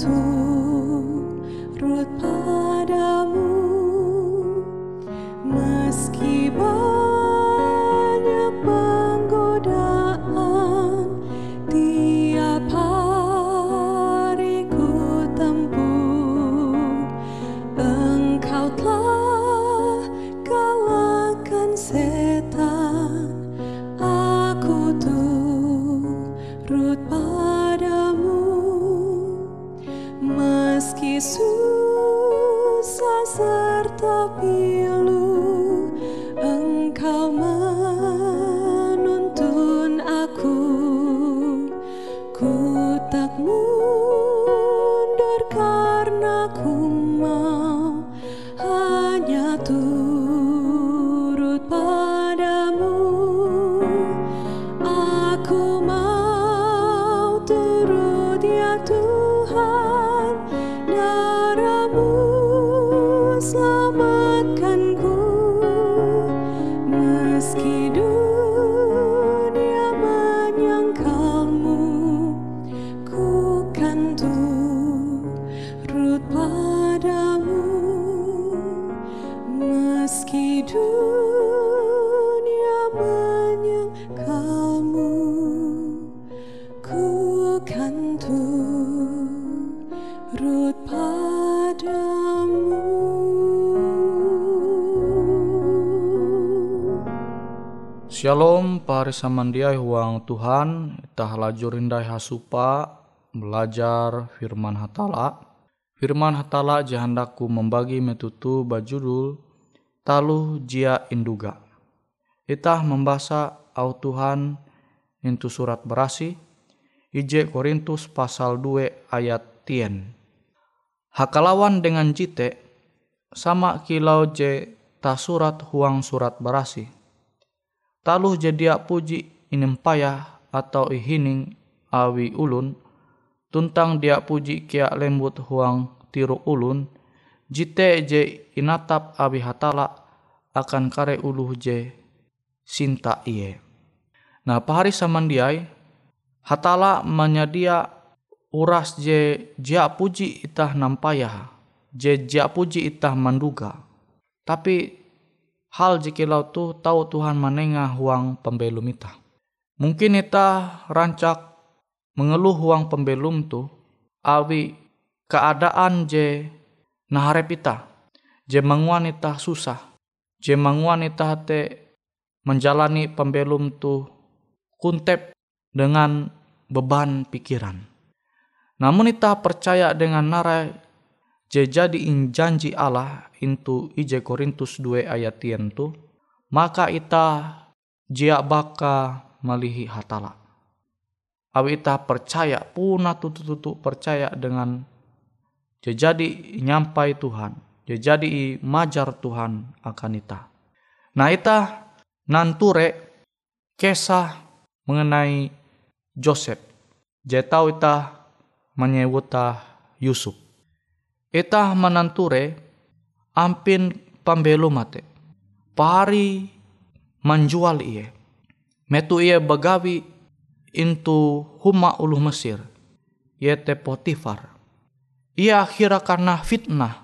Shalom pari samandiai huang Tuhan Itah laju rindai hasupa Belajar firman hatala. Firman hatala jahandaku membagi metutu bajudul Talu jia induga. Itah membaca au Tuhan Intu surat berasi Ije Korintus pasal 2 ayat tien. Hakalawan dengan jite Sama kilau je ta surat huang surat berasi taluh jadi puji inem payah atau ihining awi ulun. Tuntang dia puji kia lembut huang tiru ulun. Jite je inatap abi hatala akan kare uluh je sinta iye. Nah, pahari samandiai hatala menyedia uras je jia puji itah nampaya, je jia puji itah manduga. Tapi hal jikilau tu tahu Tuhan menengah huang pembelum itah. Mungkin itah rancak mengeluh huang pembelum tu awi keadaan je naharep itah. Je menguan itah susah. Je menguan itah te menjalani pembelum tu kuntep dengan beban pikiran. Namun ita percaya dengan narai jadi in janji Allah intu ije Korintus 2 ayat tu maka ita jia baka malihi hatala. Awi ita percaya puna tutu-tutu percaya dengan jadi nyampai Tuhan, jadi majar Tuhan akan ita. Nah ita nanture kesah mengenai Joseph. Jetau ita menyewuta Yusuf. Ita menanture ampin pambelu mate. Pari menjual iye. Metu iye begawi intu huma ulu Mesir. Yete Potifar. Ia akhirnya karena fitnah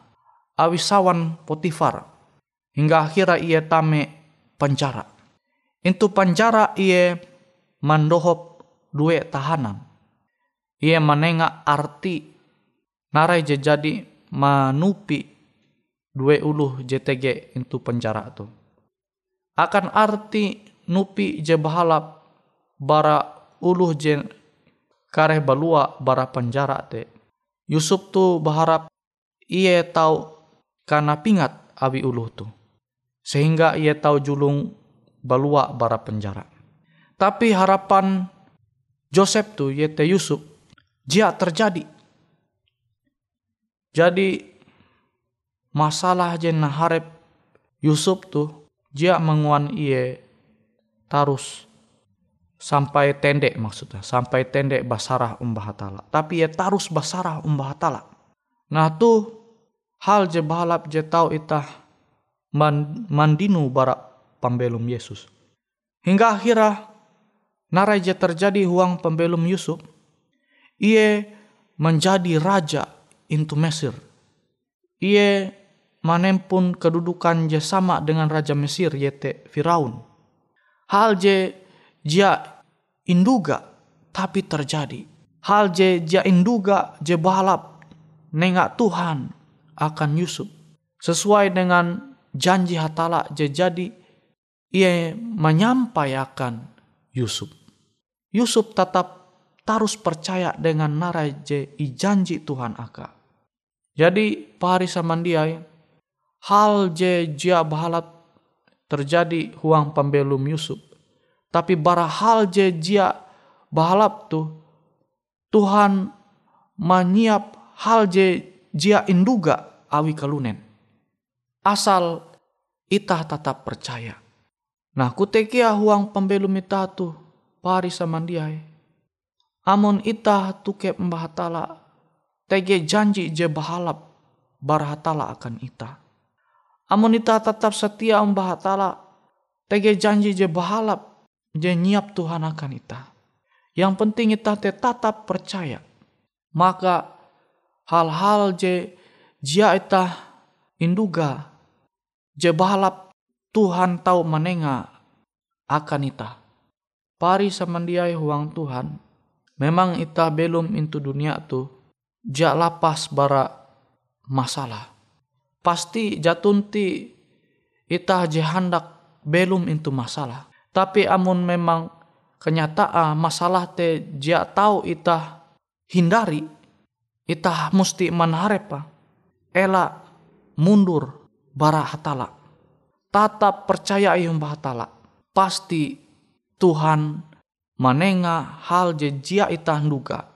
awisawan Potifar. Hingga akhirnya ia tame penjara. Intu penjara ia mandohop dua tahanan. Ia menengah arti narai jadi manupi dua uluh JTG itu penjara tu. Akan arti nupi je bahalap bara uluh je kareh balua bara penjara te. Yusuf tu berharap ia tahu karena pingat awi uluh tu. Sehingga ia tahu julung balua bara penjara. Tapi harapan Joseph tu yaitu Yusuf dia terjadi. Jadi masalah jenah harap Yusuf tu dia menguan iye tarus sampai tendek maksudnya sampai tendek basarah umbah tala tapi ia tarus basarah umbah tala nah tu hal je balap je tau itah mandinu bara pambelum Yesus. Hingga akhirnya naraja terjadi huang pembelum Yusuf, ia menjadi raja into Mesir. Ia manempun kedudukan je sama dengan raja Mesir yaitu Firaun. Hal je dia induga tapi terjadi. Hal je dia induga je balap nengak Tuhan akan Yusuf. Sesuai dengan janji hatala je jadi ia menyampaikan Yusuf. Yusuf tetap terus percaya dengan naraje i janji Tuhan aka. Jadi pari samandiai hal je jia bahalat terjadi huang pembelum Yusuf. Tapi bara hal je jia bahalap tu Tuhan menyiap hal je jia induga awi kalunen. Asal itah tetap percaya. Nah kutekia huang pembelum ita tu pari samandiai. Amun ita tuke mbahatala tege janji je bahalap barhatala akan ita. Amun ita tetap setia mbahatala tege janji je bahalap je nyiap Tuhan akan ita. Yang penting ita tetap percaya. Maka hal-hal je jia ita induga je bahalap Tuhan tahu menenga akan ita. Pari samandiai huang Tuhan. Memang ita belum into dunia tu. Jak lapas bara masalah. Pasti jatunti ita jehandak belum into masalah. Tapi amun memang kenyataan masalah te jia tahu ita hindari. Ita mesti manharepa. Ela mundur bara hatala tatap percaya ayum bahatala. Pasti Tuhan menenga hal je jia itah duga.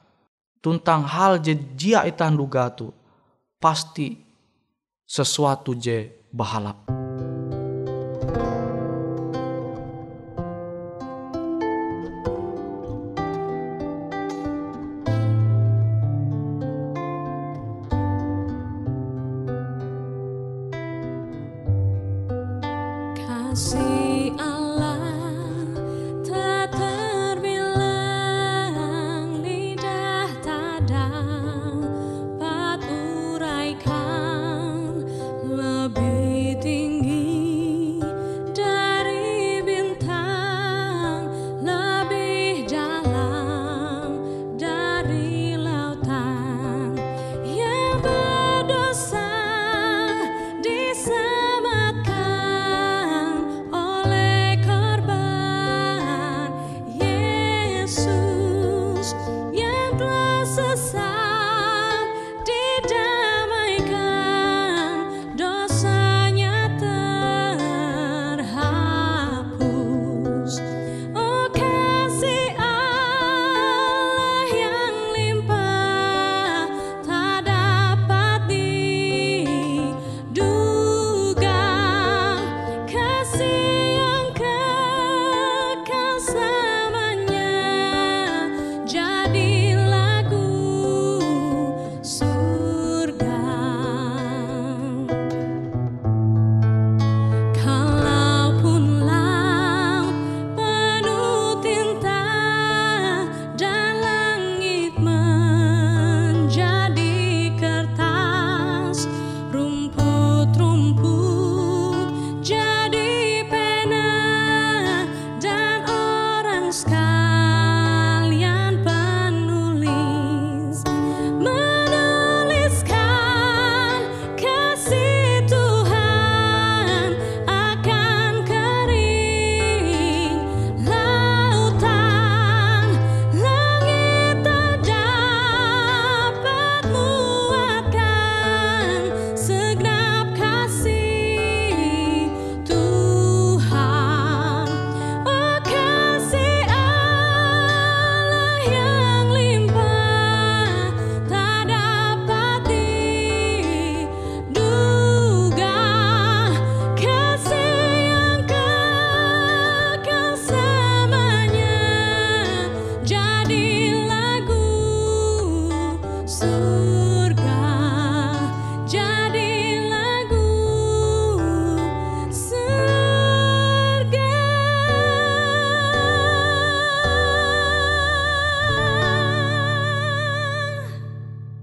Tuntang hal je jia itah duga tu. Pasti sesuatu je bahalap. kasih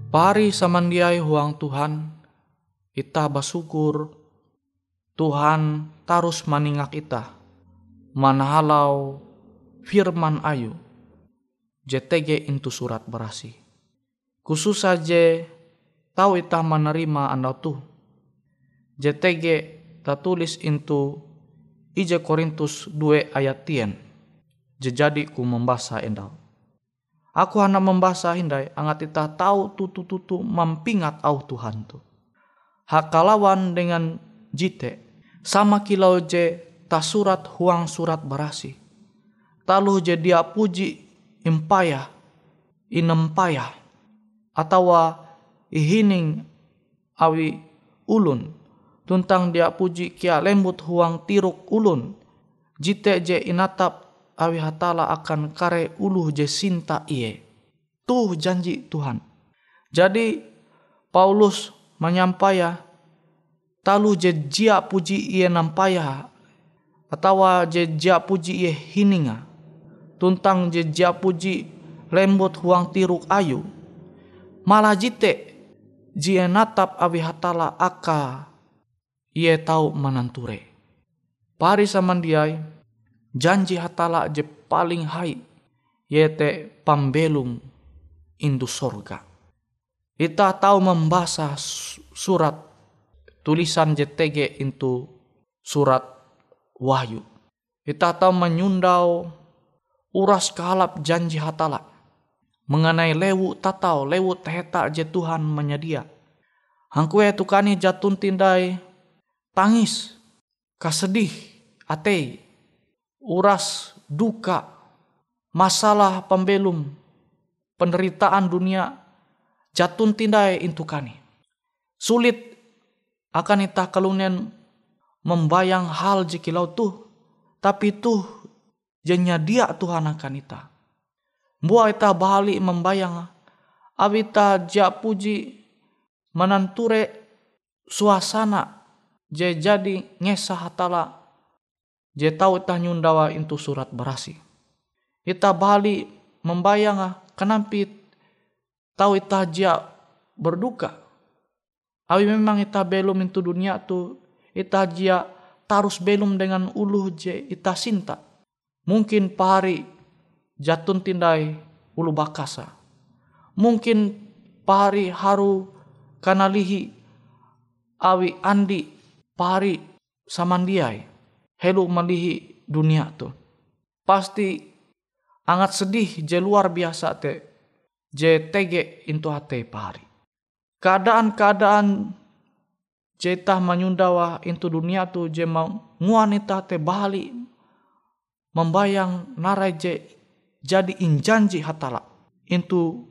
Pari samandiai huang Tuhan, ita bersyukur Tuhan tarus maningak ita. Manhalau firman ayu. JTG into surat berasi. Khusus saja tahu ita menerima anda tuh. JTG tulis into Ije Korintus 2 ayat tien. Jejadi ku membasa endal. Aku hanya membasa hindai angat ita tahu tutu-tutu mampingat au Tuhan tu. Hakalawan dengan jite sama kilau je ta surat huang surat berasi. Talu je dia puji impaya inempaya atau ihining awi ulun tuntang dia puji kia lembut huang tiruk ulun jite je inatap awi hatala akan kare ulu je sinta iye. Tuh janji Tuhan. Jadi Paulus menyampaya talu je jia puji iye nampaya atau je jia puji iye hininga. Tuntang je jia puji lembut huang tiruk ayu. Malah jite jie natap awi hatala aka iye tahu mananture. Pari samandiai janji hatala je paling hai yete pambelum indu sorga Ita tahu membaca surat tulisan JTG itu surat Wahyu. Ita tahu menyundau uras kalap janji hatala mengenai lewu tatau lewu teheta je Tuhan menyedia. Hangkue tukani jatun tindai tangis kasedih ate uras duka masalah pembelum penderitaan dunia jatun tindai intukani. Sulit akan ita kalunian membayang hal jikilau tuh tapi tuh jenya dia Tuhan akan ita. Buah ita balik membayang awita ja puji menanture suasana jadi ngesah hatala je ita nyundawa itu surat berasi. Ita balik membayang kenampit tahu ita ja berduka. Awi memang ita belum itu dunia tu ita jia tarus belum dengan ulu je ita sinta. Mungkin pahari jatun tindai ulu bakasa. Mungkin pahari haru kanalihi awi andi pahari samandiai. Helu malihi dunia tu. Pasti angat sedih je luar biasa te je tege into hate pahari. Keadaan-keadaan jeta menyundawa into dunia tu je wanita te bali membayang narai je jadi injanji hatala. Into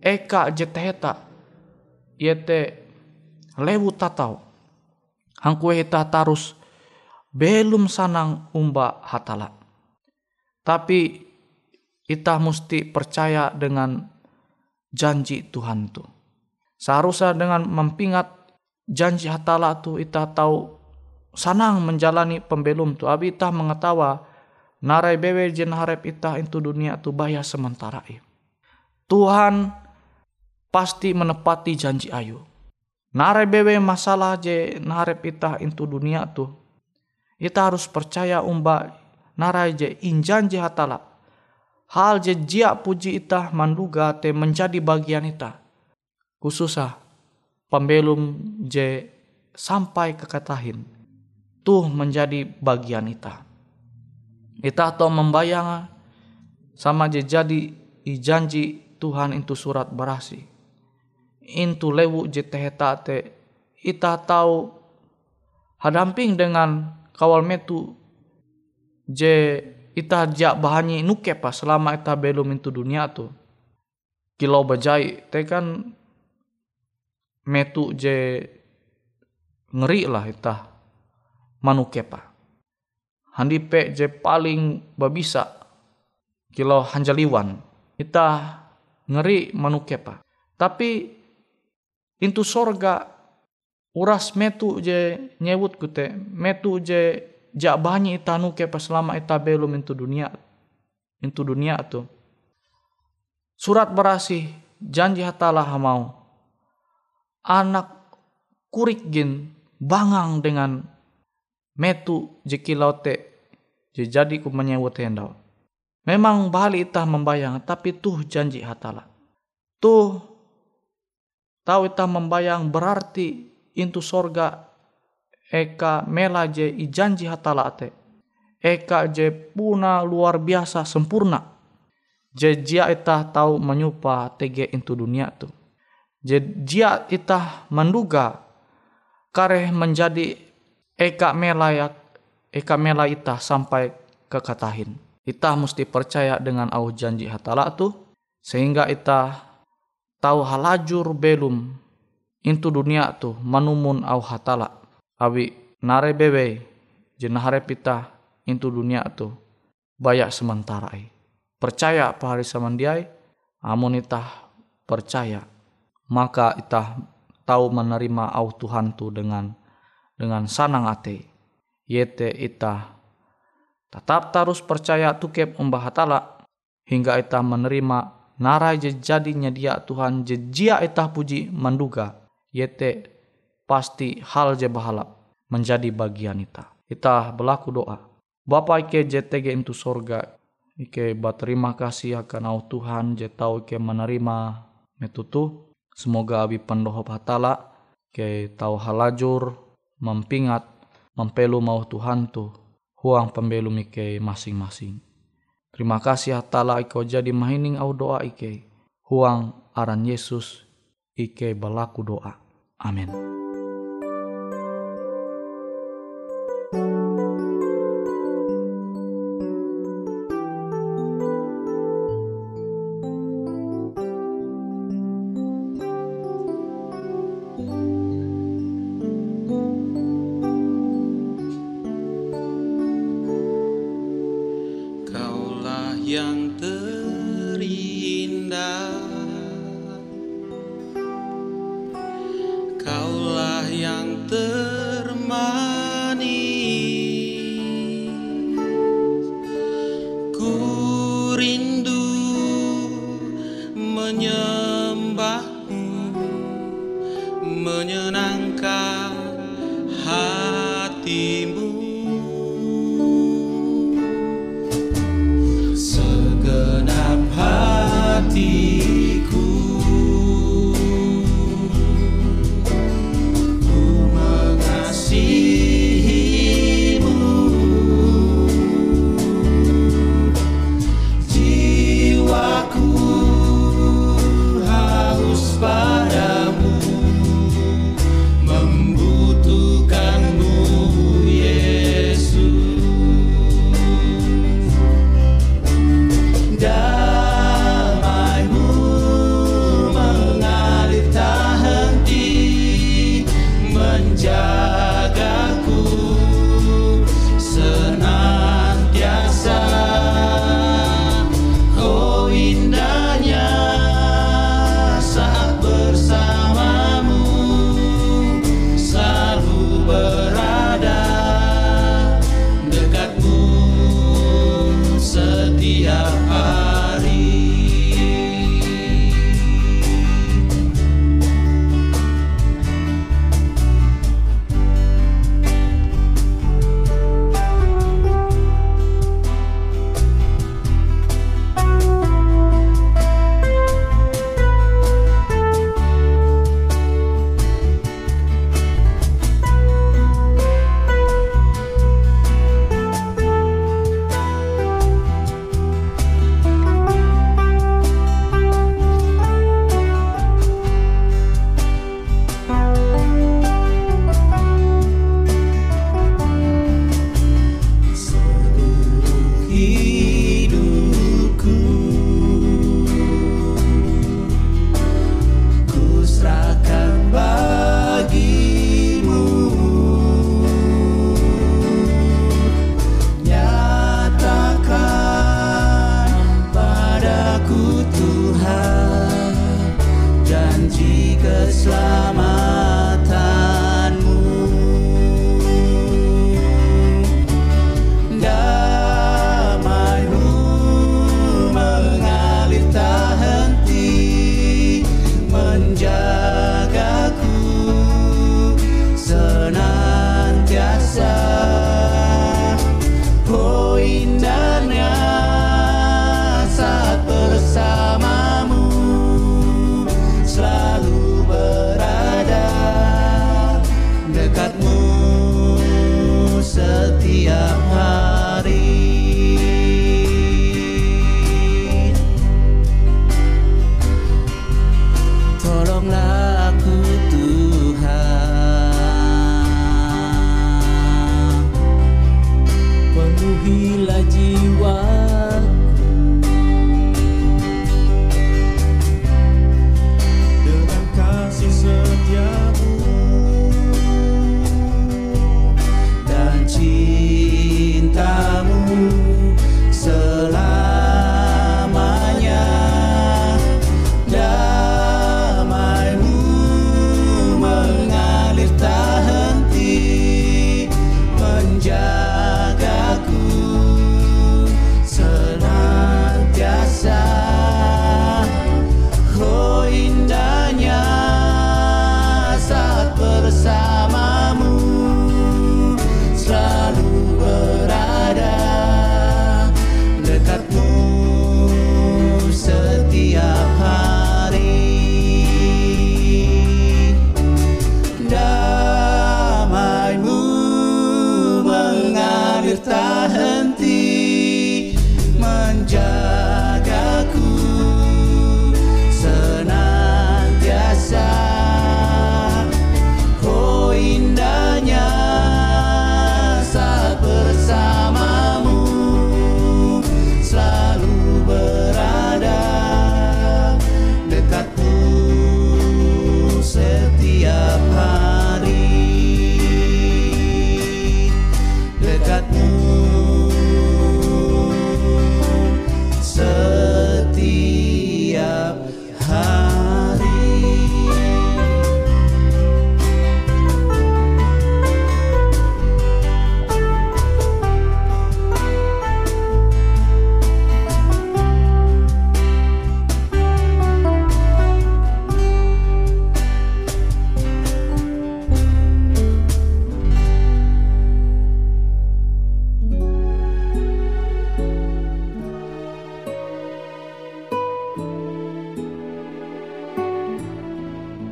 eka jeteheta yete lewu tatau. Hangkue heta tarus belum sanang umba hatala tapi kita mesti percaya dengan janji Tuhan tuh Seharusnya dengan mempingat janji hatala tu ita tahu sanang menjalani pembelum tu. Abi ita mengetawa narai bewe jen harap ita itu dunia tu bayar sementara. Tuhan pasti menepati janji ayu. Narai bewe masalah je naharap ita itu dunia tu. Ita harus percaya umba narai je hatala. Hal je jia puji ita manduga te menjadi bagian ita khususnya pembelum je sampai ke katahin tuh menjadi bagian ita. Ita to membayang sama je jadi ijanji Tuhan itu surat berasi. Intu lewu je teheta te ita tahu hadamping dengan kawal metu je ita jak bahanyi nuke pas selama ita belum itu dunia tu. Kilau bajai te kan metu je ngeri lah itah manukepa. Handipe je paling babisa kilo hanjaliwan itah ngeri manukepa. Tapi intu sorga uras metu je nyewut kute metu je jak banyak ita nukepa selama ita belum intu dunia intu dunia tu. Surat berasi janji hatalah mau anak kurik gin bangang dengan metu jeki laute jadi ku menyewut hendau. Memang bali itah membayang tapi tuh janji hatala. Tuh tahu itah membayang berarti intu sorga eka mela je i janji hatala te. Eka je puna luar biasa sempurna. Je jia itah tahu menyupa tege intu dunia tu. Je jia itah menduga kareh menjadi eka mela ya eka mela itah sampai ke katahin Ita mesti percaya dengan au janji hatala tu sehingga ita tahu halajur belum intu dunia tu manumun au hatala. Awi nare bebe jenahare pita intu dunia tu bayak sementara ai. Percaya pahari samandiai amun ita percaya. Maka ita tahu menerima au Tuhan tu dengan dengan sanang ate yete ita Tetap terus percaya tukep umbah hatala hingga ita menerima narai jadinya dia Tuhan jejia ita puji menduga yete pasti hal je bahalap menjadi bagian ita. Ita berlaku doa. Bapa ike JTG itu sorga. Ike berterima kasih akan au Tuhan je tau ike menerima metutu. Semoga abi pendohop hatala ke tau halajur mempingat mempelu mau Tuhan tu huang pembelum ike masing-masing. Terima kasih hatala iko jadi mahining au doa ike. Huang aran Yesus ike balaku doa. Amin.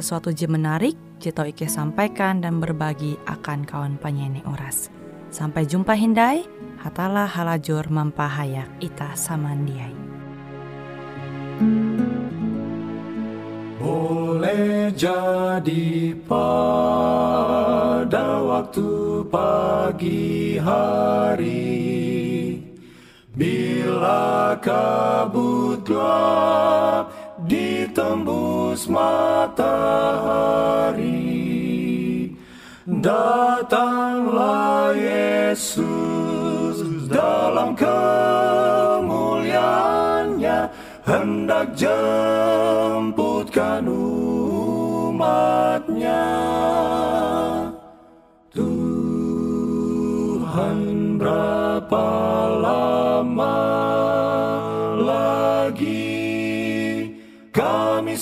sesuatu je menarik, Jito Ike sampaikan dan berbagi akan kawan penyanyi oras. Sampai jumpa Hindai, hatalah halajur mampahayak ita samandiai. Boleh jadi pada waktu pagi hari Bila kabut gelap ditembus matahari. Datanglah Yesus dalam kemuliaannya. Hendak jemputkan umatnya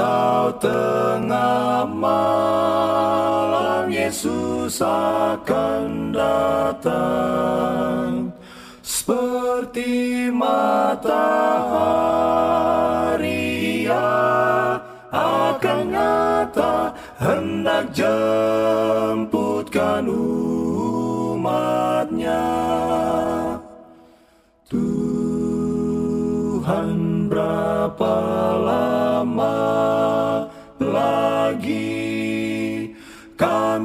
atau tengah malam Yesus akan datang. Seperti matahari akan nyata hendak jemputkan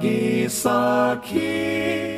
agi sakhi.